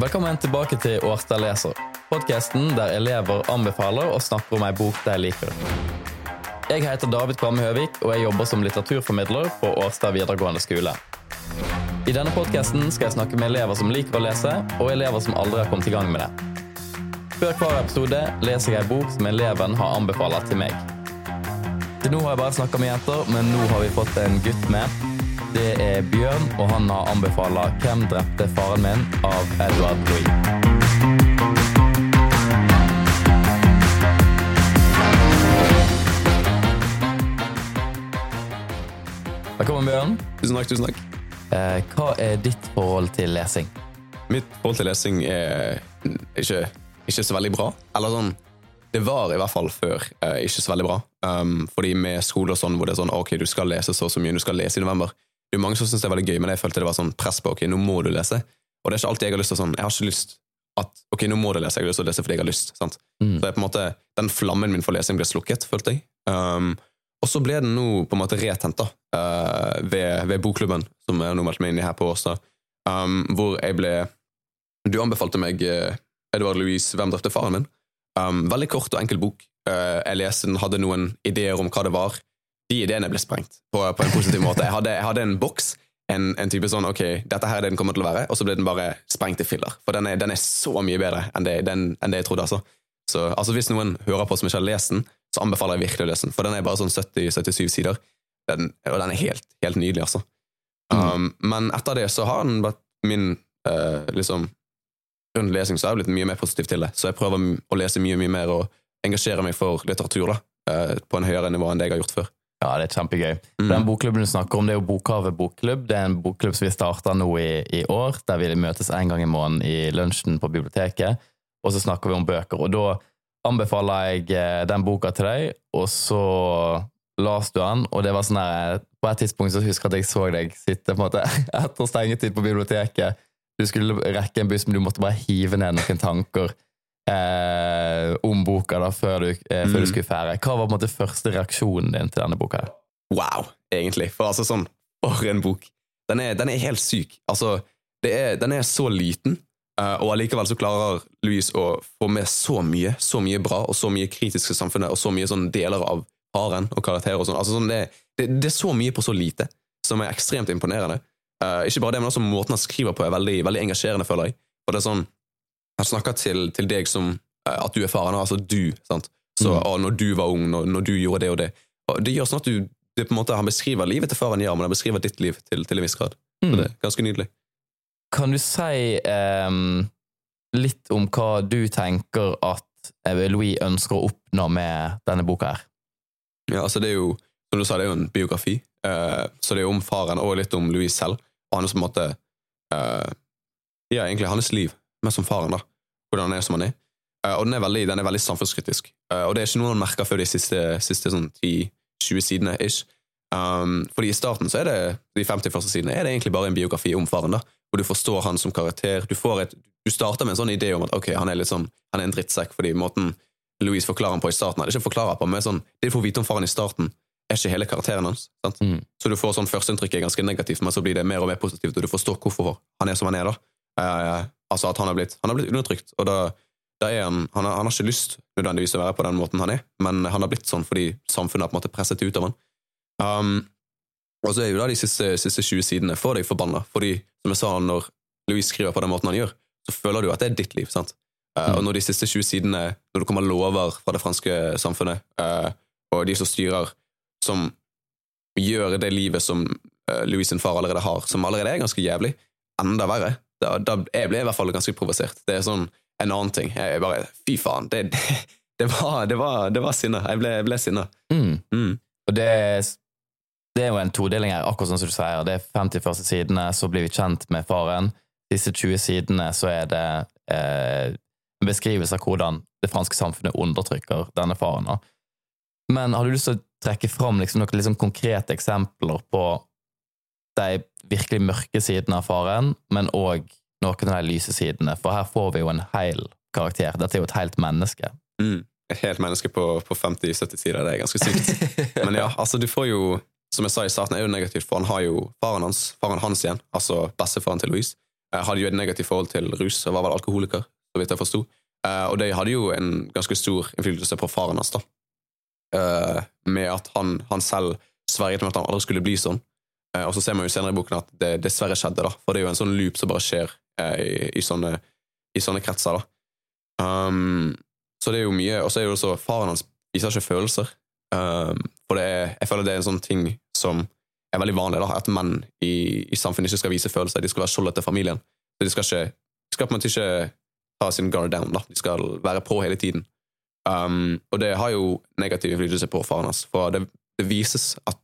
Velkommen tilbake til Årstad leser, podkasten der elever anbefaler og snakker om ei bok de liker. Jeg heter David Kvamme Høvik, og jeg jobber som litteraturformidler på Årstad videregående skole. I denne podkasten skal jeg snakke med elever som liker å lese, og elever som aldri har kommet i gang med det. Før hver episode leser jeg ei bok som eleven har anbefalt til meg. Til nå har jeg bare snakka med jenter, men nå har vi fått en gutt med. Det er Bjørn, og han har anbefala 'Hvem drepte faren min?' av Edward Louis. Velkommen, Bjørn. Tusen takk, tusen takk. Eh, hva er ditt forhold til lesing? Mitt forhold til lesing er ikke, ikke så veldig bra. Eller sånn Det var i hvert fall før eh, ikke så veldig bra. Um, fordi med skole og sånn hvor det er sånn ok, du skal lese så og så mye, du skal lese i november. Det er mange som syns det er veldig gøy, men jeg følte det var sånn press på ok, nå må du lese. Og det er ikke alltid jeg har lyst til sånn Jeg har ikke lyst at ok, nå må du lese, jeg har lyst til å lese fordi jeg har lyst. sant? Mm. Så det er på en måte, Den flammen min for lesing ble slukket, følte jeg. Um, og så ble den nå på en måte retent da, uh, ved, ved bokklubben, som jeg nå meldte meg inn i her på Åsa, um, hvor jeg ble Du anbefalte meg uh, Edvard Louis 'Hvem drepte faren min?' Um, veldig kort og enkel bok. Uh, jeg leste den, hadde noen ideer om hva det var. De ideene ble sprengt på, på en positiv måte. Jeg hadde, jeg hadde en boks, en, en type sånn ok, dette her er det den kommer til å være, og så ble den bare sprengt i filler. For den er, den er så mye bedre enn det, den, enn det jeg trodde. altså. Så altså, Hvis noen hører på som ikke har lest den, så anbefaler jeg virkelig å lese den. For den er bare sånn 70-77 sider, den, og den er helt, helt nydelig, altså. Um, Men etter det så har den vært min uh, liksom rundt lesing så har jeg blitt mye mer positiv til det. Så jeg prøver å lese mye mye mer og engasjere meg for litteratur da, uh, på en høyere nivå enn det jeg har gjort før. Ja, det er kjempegøy. Mm. Den bokklubben du snakker om, det er jo Bokhavet bokklubb. Det er en bokklubb som vi starta nå i, i år, der vi møtes en gang i måneden i lunsjen på biblioteket, og så snakker vi om bøker. Og da anbefaler jeg eh, den boka til deg, og så las du den, og det var sånn her På et tidspunkt så husker jeg at jeg så deg sitte på en måte etter stengetid på biblioteket. Du skulle rekke en buss, men du måtte bare hive ned noen tanker eh, om boka da, før du, eh, før du Mm. skulle fære. Hva var på en måte første reaksjonen din til denne boka? her? Wow, egentlig. For altså sånn, for en bok. Den er, den er helt syk. Altså, det er, den er så liten, eh, og allikevel så klarer Louise å få med så mye, så mye bra, og så mye kritisk til samfunnet, og så mye sånn deler av haren og karakterer og sånn. Altså, sånn det, det, det er så mye på så lite, som er ekstremt imponerende. Eh, ikke bare det, men også måten han skriver på er veldig, veldig engasjerende, føler jeg. For det er sånn, han snakker til, til deg som eh, at du er faren, altså du, sant? Så, Mm. når du var ung, når, når du gjorde det og det. Og det gjør sånn at du, det på en måte, han beskriver livet til faren, ja, men han beskriver ditt liv til, til en viss grad. Så Mm. det er ganske nydelig. Kan du si um, litt om hva du tenker at Louis ønsker å oppnå med denne boka her? Ja, altså det er jo, som du sa, det er jo en biografi, Uh, så det er jo om faren og litt om Louis selv, og hans på en måte, uh, ja, egentlig hans liv, men som faren da, hvordan han er som han er. Eh, og den er veldig, den er veldig samfunnskritisk, Eh, og det er ikke noe han merker før de siste, siste sånn 10-20 sidene, ish. Um, fordi i starten så er det, de 50 første sidene, er det egentlig bare en biografi om faren da, hvor du forstår han som karakter, du får et, du starter med en sånn idé om at ok, han er litt sånn, han er en drittsekk, fordi måten Louise forklarer han på i starten, er ikke forklarer på, men sånn, det du får vite om faren i starten, er ikke hele karakteren hans. Sant? Mm. Så du får sånn førsteinntrykket ganske negativt, men så blir det mer og mer positivt, og du forstår hvorfor han er som han er. da. Eh, altså at han har blitt, han har blitt undertrykt, og da, da er han, han, har, han har ikke lyst nødvendigvis å være på den måten han er, men han har blitt sånn fordi samfunnet har på en måte presset ut av han. Um, og så er jo da de siste, siste 20 sidene for deg forbanna, fordi som jeg sa, når Louise skriver på den måten han gjør, så føler du at det er ditt liv. sant? Eh, Mm. Og når de siste 20 sidene, når det kommer lover fra det franske samfunnet, uh, og de som styrer, som gjør det livet som uh, Louis sin far allerede har, som allerede er ganske jævlig, enda verre, da, da jeg ble i hvert fall ganske provosert. Det er sånn en annen ting. Jeg bare Fy faen. Det, det, det, var, det, var, det var sinne. Jeg ble, jeg ble sinna. Mm. Mm. Og det, det er jo en todeling her, akkurat sånn som du sier. Det er 50 første sidene, så blir vi kjent med faren. Disse 20 sidene så er det eh, en beskrivelse av hvordan det franske samfunnet undertrykker denne faren. Men har du lyst til å trekke fram liksom noen liksom konkrete eksempler på de virkelig mørke sidene av faren, men òg noen av de lyse sidene? For her får vi jo en hel karakter. Dette er jo et helt menneske. Mm. Et helt menneske på, på 50-70 sider, det er ganske sykt. Men ja, altså du får jo Som jeg sa i starten, er jo negativt, for han har jo faren hans, faren hans igjen, altså bestefaren til Louise, eh, hadde jo et negativt forhold til rus og var vel alkoholiker, så vidt jeg forsto. Eh, og det hadde jo en ganske stor innflytelse på faren hans, da. Eh, med at han, han selv sverget med at han aldri skulle bli sånn. Eh, og så ser man jo senere i boken at det dessverre skjedde, da. For det er jo en sånn loop som bare skjer eh, i, i, sånne, i sånne kretser, da. Um, så det er jo mye Og så er jo også faren hans viser ikke følelser. Um, for det er, jeg føler det er en sånn ting som er veldig vanlig, da, at menn i, i samfunnet ikke skal vise følelser. De skal være skjoldet til familien. Så de skal, ikke, de skal på en måte ikke ta sin guard down. Da. De skal være på hele tiden. Um, og det har jo negativ innflytelse på faren hans, for det, det, vises at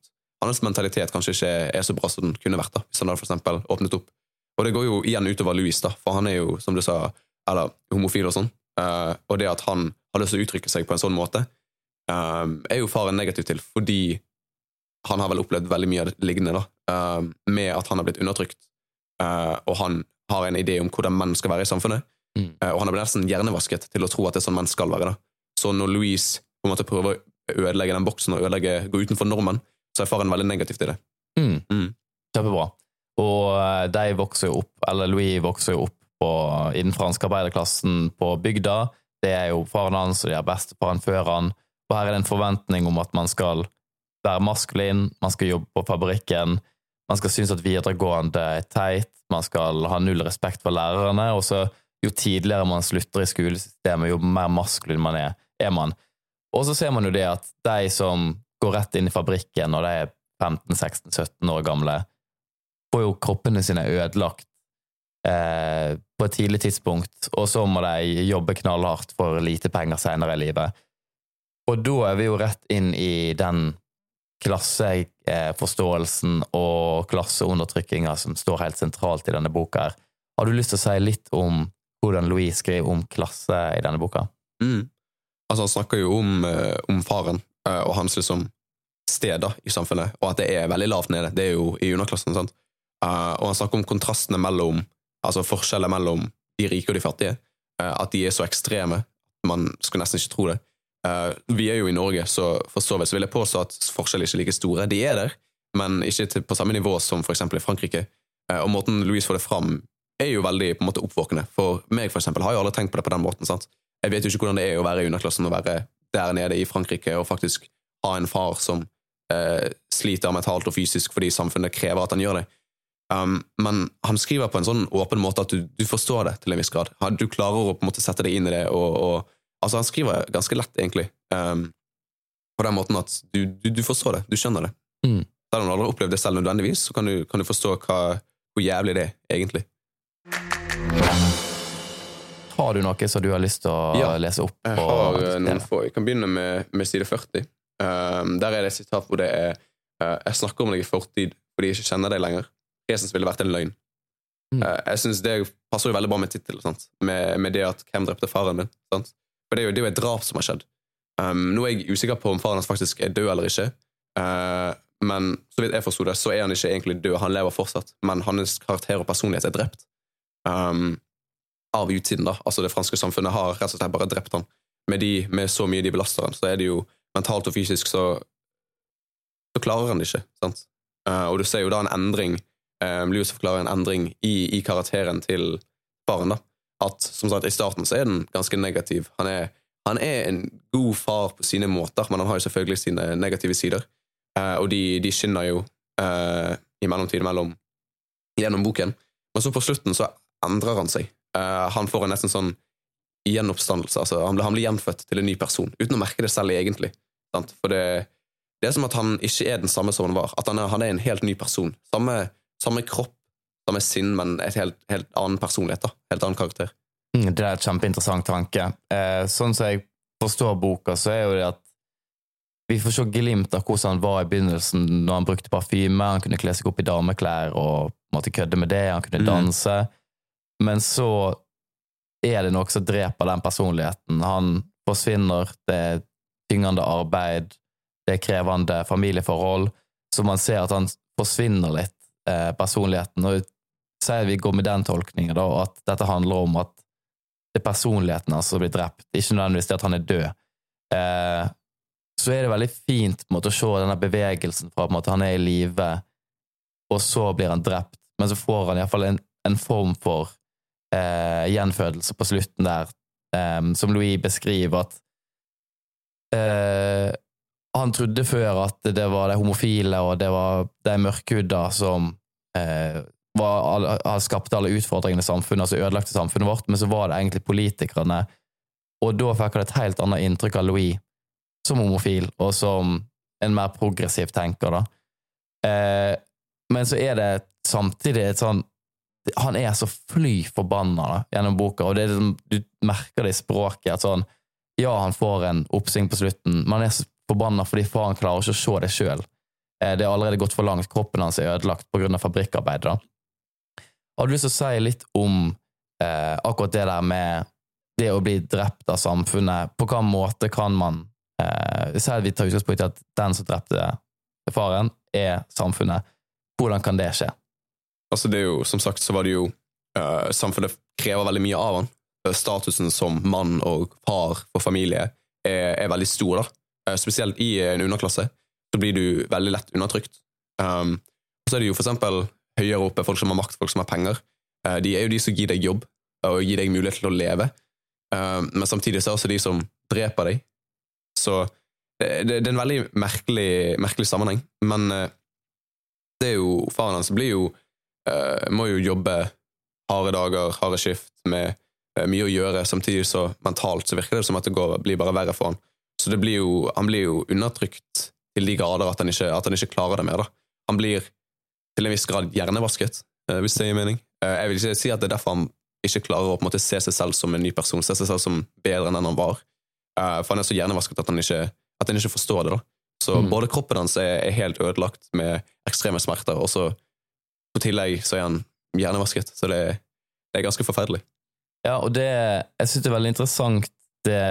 hans mentalitet kanskje ikke er så bra som den kunne vært, da, hvis han hadde for eksempel åpnet opp. Og det går jo igjen utover Louis, da, for han er jo, som du sa, eller homofil og sånn. Uh, og det at han har lyst til å uttrykke seg på en sånn måte, uh, er jo faren negativ til, fordi han har vel opplevd veldig mye av det lignende, da, uh, med at han har blitt undertrykt, og han har en idé om hvordan menn skal være i samfunnet. Mm. og han har blitt nesten hjernevasket til å tro at det er sånn menn skal være. da. Så når Louise på en måte prøver å ødelegge den boksen og ødelegge, gå utenfor normen, så er faren veldig negativt i det. Mm. Mm. Kjempebra. Og de vokser jo opp, eller Louis vokser jo opp på, i den franske arbeiderklassen på bygda. Det er jo faren hans og de er bestefaren før han. Og her er det en forventning om at man skal være maskulin, man skal jobbe på fabrikken, man skal synes at videregående er teit, man skal ha null respekt for lærerne, og så jo tidligere man slutter i skolesystemet, jo mer maskulin man er, er man. Og så ser man jo det at de som går rett inn i fabrikken når de er 15-16-17 år gamle, får jo kroppene sine ødelagt eh, på et tidlig tidspunkt, og så må de jobbe knallhardt for lite penger senere i livet. Og da er vi jo rett inn i den klasseforståelsen og klasseundertrykkinga som står helt sentralt i denne boka. her. Har du lyst til å si litt om hvordan Louise skriver om klasse i denne boka? Mm. Altså, han snakker jo om, uh, om faren og hans liksom steder i samfunnet, og at det er veldig lavt nede. Det er jo i underklassen. sant? Uh, og han snakker om kontrastene mellom altså forskjellene mellom de rike og de fattige, Uh, at de er så ekstreme. Man skulle nesten ikke tro det. Uh, vi er jo i Norge, så for så vidt vil jeg påstå at forskjellene ikke er like store. De er der, men ikke på samme nivå som eksempel i Frankrike. Eh, og måten Louise får det fram, er jo veldig på en måte oppvåkende. For meg for eksempel, har jo aldri tenkt på det på den måten. sant? Jeg vet jo ikke hvordan det er å være i underklassen og være der nede i Frankrike og faktisk ha en far som eh, sliter mentalt og fysisk fordi samfunnet krever at han gjør det. Um, men han skriver på en sånn åpen måte at du, du, forstår det til en viss grad. Du klarer å på en måte sette deg inn i det. Og, og, altså Han skriver ganske lett, egentlig. Um, på den måten at du, du, du, forstår det. Du skjønner det. Mm. Selv om du aldri har opplevd det selv nødvendigvis, så kan du, kan forstå hva, hvor jævlig det er, egentlig. Har du noe som du har lyst til å ja, lese opp? Jeg har noen få. Jeg kan begynne med, med side 40. Um, der er det et sitat hvor det er uh, Jeg snakker om deg i fortid fordi jeg ikke kjenner deg lenger Jesus ville vært en løgn. Mm. Uh, jeg synes Det passer jo veldig bra med tittelen, med, med, det at 'Hvem drepte faren din?' Sant? For det er, jo, det er, jo, et drap som har skjedd. Um, nå er jeg usikker på om faren hans faktisk er død eller ikke. Uh, men så vidt jeg forsto det, så er han ikke egentlig død. Han lever fortsatt, men hans karakter og personlighet er drept. Um, av utsiden, da. Altså Det franske samfunnet har rett og slett bare drept han. Med, de, med så mye de belaster han, så er det jo mentalt og fysisk så så klarer han det ikke. sant? Uh, og du ser jo da en endring um, Louis forklarer en endring i, i, karakteren til faren. da. At som sagt, I starten så er den ganske negativ. Han er, han er en god far på sine måter, men han har jo selvfølgelig sine negative sider. Uh, og de, de, skinner jo uh, i mellomtiden mellom, gjennom boken. Men så på slutten så endrer han seg. Uh, han får en nesten sånn gjenoppstandelse. altså Han blir, han blir gjenfødt til en ny person, uten å merke det selv egentlig. Sant? For det, det er som at han ikke er den samme som han var. At han er, han er en helt ny person. Samme samme kropp, samme sinn, men et helt, helt annen personlighet. da, Helt annen karakter. Mm, det er et kjempeinteressant tanke. Eh, sånn som jeg forstår boka, så er jo det at vi får se glimt av hvordan han var i begynnelsen, når han brukte parfyme, han kunne kle seg opp i dameklær og måtte kødde med det, han kunne mm. danse. Mm. Men så er det noe som dreper den personligheten. Han forsvinner, det er tyngende arbeid, det er krevende familieforhold, så man ser at han forsvinner litt eh, personligheten. Og sier vi går med den tolkningen, da, at dette handler om at det er personligheten hans som blir drept, ikke nødvendigvis det at han er død. Eh, så er det veldig fint måte, å se denne bevegelsen fra at han er i live, og så blir han drept, men så får han iallfall en, en form for eh, gjenfødelse på slutten der, eh, som Louis beskriver at eh, han trodde før at det var de homofile og det var de mørkhudda som eh, var, hadde skapt alle utfordringene i samfunnet, altså ødelagte samfunnet vårt, men så var det egentlig politikerne. Og da fikk han et helt annet inntrykk av Louis som homofil, og som en mer progressiv tenker, da. Eh, men så er det samtidig et sånn Han er så fly forbanna gjennom boka, og det er liksom, du merker det i språket. at sånn, Ja, han får en oppsving på slutten, men han er så forbanna fordi faren klarer ikke å se det sjøl. Eh, det er allerede gått for langt. Kroppen hans er ødelagt pga. fabrikkarbeid. da. Har du lyst til å si litt om eh, akkurat det der med det å bli drept av samfunnet? På hvilken måte kan man eh, Si at vi tar utgangspunkt i at den som drepte faren, er samfunnet. Hvordan kan det skje? Altså, det er jo, som sagt, så var det jo uh, Samfunnet krever veldig mye av han. Statusen som mann og far for familie er, er veldig stor, da. Uh, spesielt i en underklasse. Så blir du veldig lett undertrykt. Um, så er det jo for eksempel høyere oppe folk som har makt, folk som har penger. Uh, de er jo de som gir deg jobb og gir deg mulighet til å leve. Men samtidig så er det også de som dreper deg. Så det, det, det er en veldig merkelig, merkelig sammenheng. Men det er jo Faren hans blir jo uh, Må jo jobbe harde dager, harde skift, med uh, mye å gjøre, samtidig så mentalt så virker det som at det går, blir bare verre for han. Så det blir jo, han blir jo undertrykt til de grader at han ikke, at han ikke klarer det mer. da. Han blir til en viss grad hjernevasket, uh, hvis det gir mening. jeg vil ikke si at det er derfor han ikke klarer å på en måte se seg selv som en ny person, se seg selv som bedre enn den han var. for han er så hjernevasket at han ikke, at han ikke forstår det. da. Så mm. både kroppen hans er, er, helt ødelagt med ekstreme smerter, og så på tillegg så er han hjernevasket. Så det, det er ganske forferdelig. Ja, og det Jeg syns det er veldig interessant det,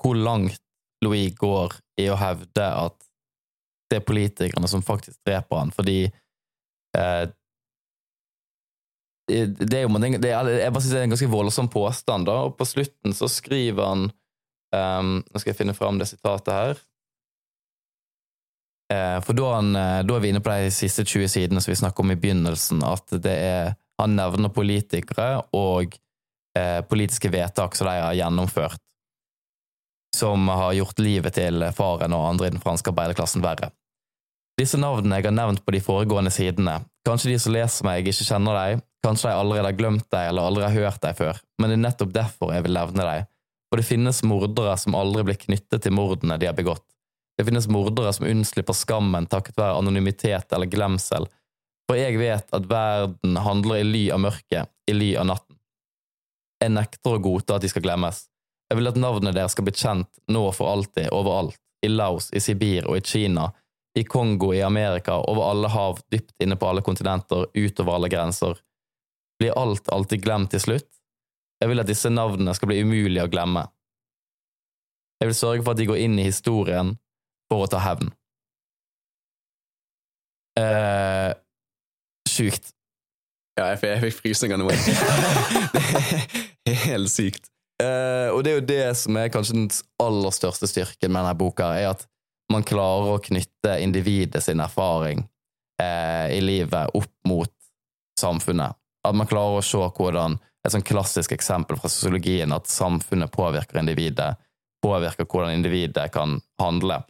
hvor langt Louis går i å hevde at det er politikerne som faktisk dreper han, fordi eh, det er jo det er, Jeg bare synes det er en ganske voldsom påstand, da, og på slutten så skriver han um, Nå skal jeg finne fram det sitatet her. Eh, for eh, da, er vi inne på de siste 20 sidene som vi snakker om i begynnelsen, at det er Han nevner politikere og eh, politiske vedtak som de har gjennomført, som har gjort livet til faren og andre i den franske arbeiderklassen verre. Disse navnene jeg har nevnt på de foregående sidene, kanskje de som leser meg, ikke kjenner deg, kanskje de allerede har glemt deg eller aldri har hørt deg før, men det er nettopp derfor jeg vil nevne deg, for det finnes mordere som aldri blir knyttet til mordene de har begått. Det finnes mordere som unnslipper skammen takket være anonymitet eller glemsel, for jeg vet at verden handler i ly av mørket, i ly av natten. Jeg nekter å godta at de skal glemmes. Jeg vil at navnet deres skal bli kjent nå for alltid, overalt, i Laos, i Sibir og i Kina, i Kongo, i Amerika, over alle hav, dypt inne på alle kontinenter, utover alle grenser. Blir alt alltid glemt til slutt? Jeg vil at disse navnene skal bli umulige å glemme. Jeg vil sørge for at de går inn i historien for å ta hevn. Eh, sjukt. Ja, jeg, jeg fikk frysninger nå. det er helt sykt. Eh, og det er jo det som er kanskje den aller største styrken med denne boka, er at man klarer å knytte individet sin erfaring eh, i livet opp mot samfunnet. At man klarer å se hvordan et sånn klassisk eksempel fra sosiologien, at samfunnet påvirker individet, påvirker hvordan individet kan handle.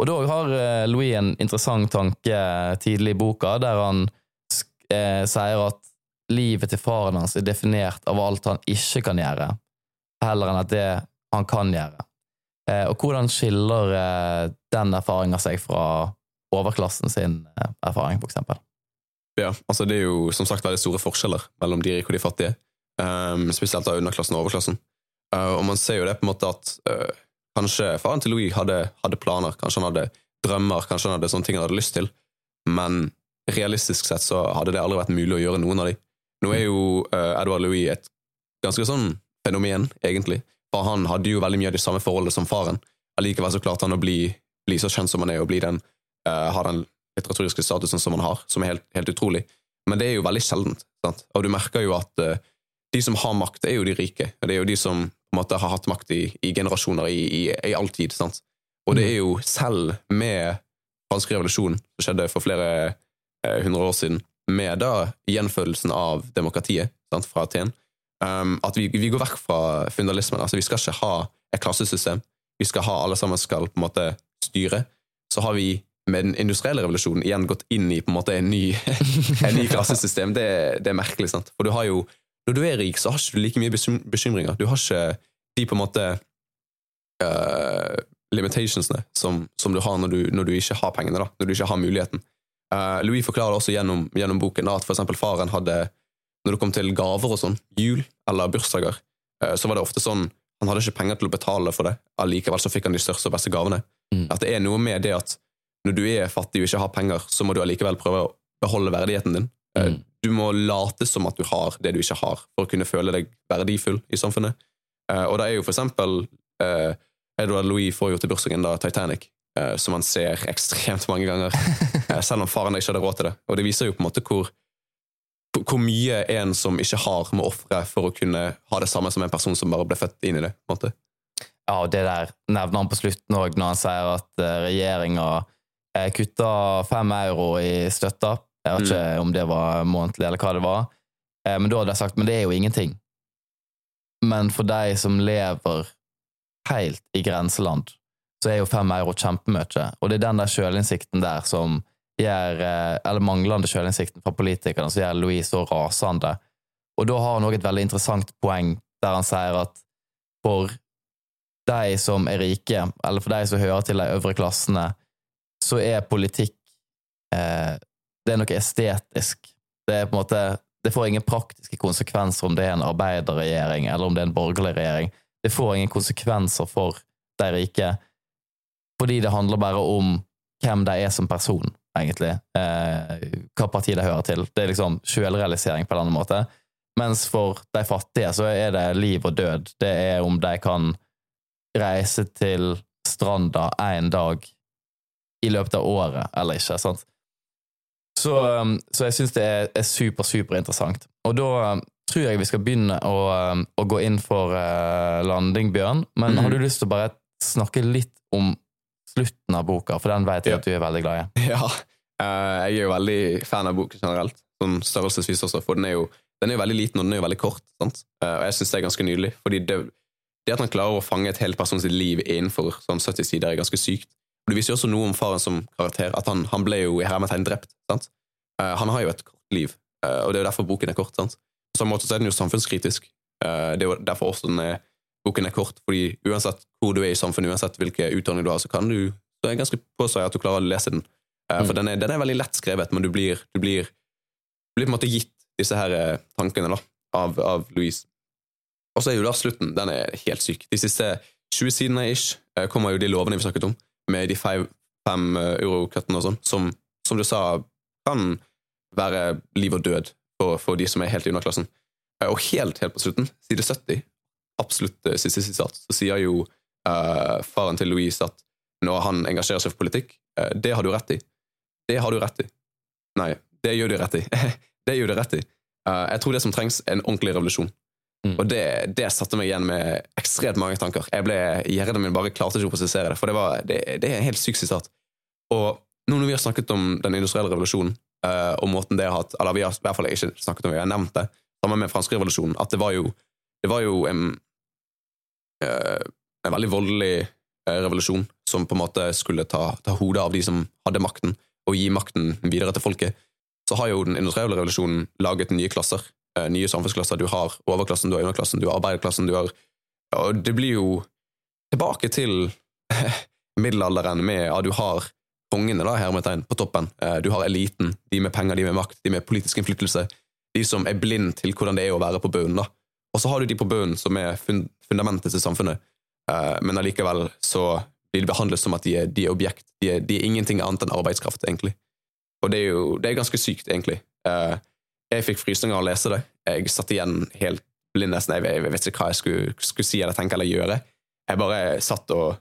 Og da har eh, Louis en interessant tanke tidlig i boka, der han eh, sier at livet til faren hans er definert av alt han ikke kan gjøre, heller enn at det han kan gjøre. Eh, og hvordan skiller eh, den erfaringa seg fra overklassen sin eh, erfaring, for eksempel? Ja, altså det er jo som sagt veldig store forskjeller mellom de rike og de fattige, um, spesielt av underklassen og overklassen. Uh, og man ser jo det på en måte at uh, Kanskje faren til Louis hadde, hadde, planer, kanskje han hadde drømmer, kanskje han hadde sånne ting han hadde lyst til, men realistisk sett så hadde det aldri vært mulig å gjøre noen av de. Nå er jo uh, Edvard Louis et ganske sånn fenomen, egentlig, for han hadde jo veldig mye av de samme forholdene som faren. Allikevel så klarte han å bli, bli så kjent som han er, og bli den, uh, ha den litteraturiske statusen som han har, som er helt, helt utrolig. Men det er jo veldig sjeldent. Sant? Og du merker jo at uh, de som har makt, er jo de rike. og Det er jo de som måte har hatt makt i, i generasjoner, i, i, i, all tid. Sant? Og det er jo selv med fransk revolusjon, som skjedde for flere eh, hundre år siden, med da gjenfølelsen av demokratiet sant, fra Aten. Um, at vi, vi, går vekk fra fundalismen. altså Vi skal ikke ha et klassesystem. Vi skal ha alle sammen skal på en måte styre. Så har vi med den industrielle revolusjonen igjen gått inn i på en måte en ny, en ny klassesystem. Det, det, er merkelig. sant? For du har jo, Når du er rik, så har ikke du like mye bekymringer. Du har ikke de på en måte uh, limitationsene som, som, du har når du, når du, ikke har pengene, da, når du ikke har muligheten. Uh, Louis forklarer også gjennom, gjennom boken da, at for eksempel faren hadde Når det kom til gaver og sånn, jul eller bursdager, uh, så var det ofte sånn han hadde ikke penger til å betale for det, allikevel så fikk han de største og beste gavene. Mm. At det er noe med det at når du er fattig og ikke har penger, så må du allikevel prøve å beholde verdigheten din. Mm. Du må late som at du har det du ikke har, for å kunne føle deg verdifull i samfunnet. Og det er jo for eksempel Edward Louis får jo til bursdagen da Titanic, uh, som han ser ekstremt mange ganger. uh, selv om faren ikke hadde råd til det. Og det viser jo på en måte hvor, hvor mye en som ikke har, må ofre for å kunne ha det samme som en person som bare ble født inn i det. på en måte. Ja, og det der nevner han på slutten òg, når han sier at uh, regjeringa kutta fem euro i støtta. Jeg vet ikke mm. om det var månedlig, eller hva det var. Men da hadde jeg sagt men det er jo ingenting. Men for de som lever helt i grenseland, så er jo fem euro kjempemye. Og det er den der sjølinnsikten der som gjør eh, Eller manglende sjølinnsikten fra politikerne som gjør Louise så rasende. Og da har han òg et veldig interessant poeng der han sier at for de som er rike, eller for de som hører til de øvre klassene, så er politikk eh, Det er noe estetisk. Det er på en måte det får ingen praktiske konsekvenser om det er en arbeiderregjering eller om det er en borgerlig regjering. Det får ingen konsekvenser for de rike, fordi det handler bare om hvem de er som person, egentlig. Eh, hva parti de hører til. Det er liksom sjølrealisering på en annen måte. Mens for de fattige så er det liv og død. Det er om de kan reise til stranda én dag i løpet av året eller ikke. sant? Så, um, så jeg syns det er, er super, superinteressant. Og da um, tror jeg vi skal begynne å, um, å gå inn for uh, landing, Bjørn. Men mm. har du lyst til å bare snakke litt om slutten av boka, for den vet jeg at du er veldig glad i? Ja, uh, jeg er jo veldig fan av boken generelt, sånn størrelsesvis også, for den er jo den er jo veldig liten og den er jo veldig kort. Sant? Uh, og jeg syns det er ganske nydelig, fordi det, det, at han klarer å fange et helt person sitt liv innenfor sånn 70 sider, er ganske sykt. Det viser jo også noe om faren som karakter, at han, han ble jo i hermetegn drept. Sant? Uh, han har jo et kort liv, og det er jo derfor boken er kort. sant? På samme måte så er den jo samfunnskritisk. Uh, det er jo derfor også den er, boken er kort, fordi uansett hvor du er i samfunnet, uansett hvilke utdanning du har, så kan du så er det ganske påstå at du klarer å lese den. For mm. den, er, den, er, veldig lett skrevet, men du blir, du blir, du blir på en måte gitt disse her tankene da, av, av Louise. Og så er jo da slutten. Den er helt syk. De siste 20 sidene ish kommer jo de lovene vi snakket om, med de fem, fem eurokuttene og sånn, som, som du sa kan være liv og død for, for de som er helt i underklassen. Eh, og helt, helt på slutten, side 70, absolutt eh, siste sitat, så sier jo uh, faren til Louise at når han engasjerer seg for politikk, uh, det har du rett i. Det har du rett i. Nei, det gjør du rett i. det gjør du rett i. Uh, jeg tror det som trengs, er en ordentlig revolusjon. Mm. Og det, det, satte meg igjen med ekstremt mange tanker. Jeg ble, Hjernen min bare klarte ikke å prosessere det, for det, var, det, det er en helt syk sitat. Og nå når vi har snakket om den industrielle revolusjonen, uh, og måten det har hatt Eller vi har i hvert fall ikke snakket om det, vi har nevnt det, sammen med fransk revolusjon, at det var jo, det var jo en, uh, en veldig voldelig uh, revolusjon som på en måte skulle ta, ta hodet av de som hadde makten, og gi makten videre til folket. Så har jo den industrielle revolusjonen laget nye klasser, nye samfunnsklasser. Du har overklassen, du har underklassen, du har arbeiderklassen, du har Og det blir jo tilbake til middelalderen med at du har kongene, da, hermetegn, på toppen. Eh, du har eliten, de med penger, de med makt, de med politisk innflytelse. De som er blind til hvordan det er å være på bunnen. da. Og så har du de på bunnen som er fundamentet til samfunnet, eh, men allikevel så blir de behandlet som at de er, de er objekt. De er, de er, ingenting annet enn arbeidskraft, egentlig. Og det er jo det er ganske sykt, egentlig. Eh, jeg fikk frysninger av å lese det. Jeg satt igjen helt blind nesten. Jeg, jeg vet ikke hva jeg skulle, skulle si eller tenke eller gjøre. Jeg bare satt og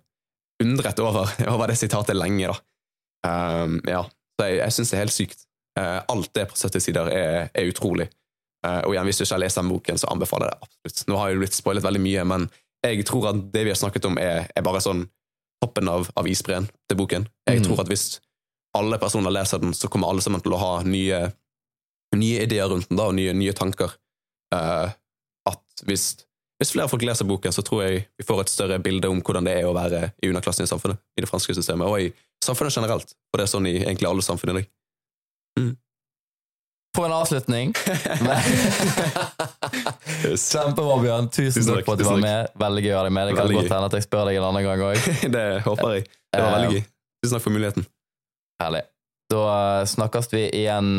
undret over, over det sitatet lenge, da. Um, ja, så jeg, jeg syns det er helt sykt. Uh, alt det på 70 sider er, er utrolig. Uh, og igjen, hvis du ikke har lest den boken, så anbefaler jeg det absolutt. Nå har jeg blitt spoilet veldig mye, men jeg tror at det vi har snakket om, er, er bare sånn toppen av, av isbreen til boken. Jeg mm. tror at hvis alle personer leser den, så kommer alle sammen til å ha nye nye ideer rundt den da, og nye, nye tanker. Uh, at hvis, hvis flere folk leser boken, så tror jeg vi får et større bilde om hvordan det er å være i underklassen i samfunnet, i det franske systemet, og i samfunnet generelt. For det er sånn i egentlig alle samfunn i dag. For en avslutning. Kjempebra, Bjørn. Tusen Tusen takk for at du var med. Veldig gøy å ha deg med. Det kan Veldig godt hende at jeg spør deg en annen gang òg. det håper jeg. Det var veldig gøy. Tusen takk for muligheten. Herlig. Da eh, snakkes vi igjen.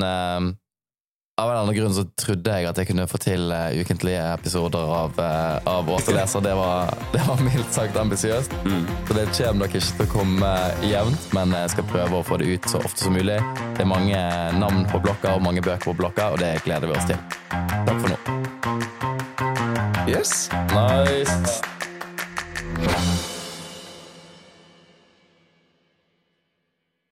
Av en eller annen grunn så trodde jeg at jeg kunne få til uh, ukentlige episoder av, uh, av Åse. Det var, det var mildt sagt ambisiøst. Mm. Så det kommer nok ikke til å komme jevnt, men jeg skal prøve å få det ut så ofte som mulig. Det er mange navn på blokka og mange bøker på blokka, og det gleder vi oss til. Takk for nå. Yes. Nice.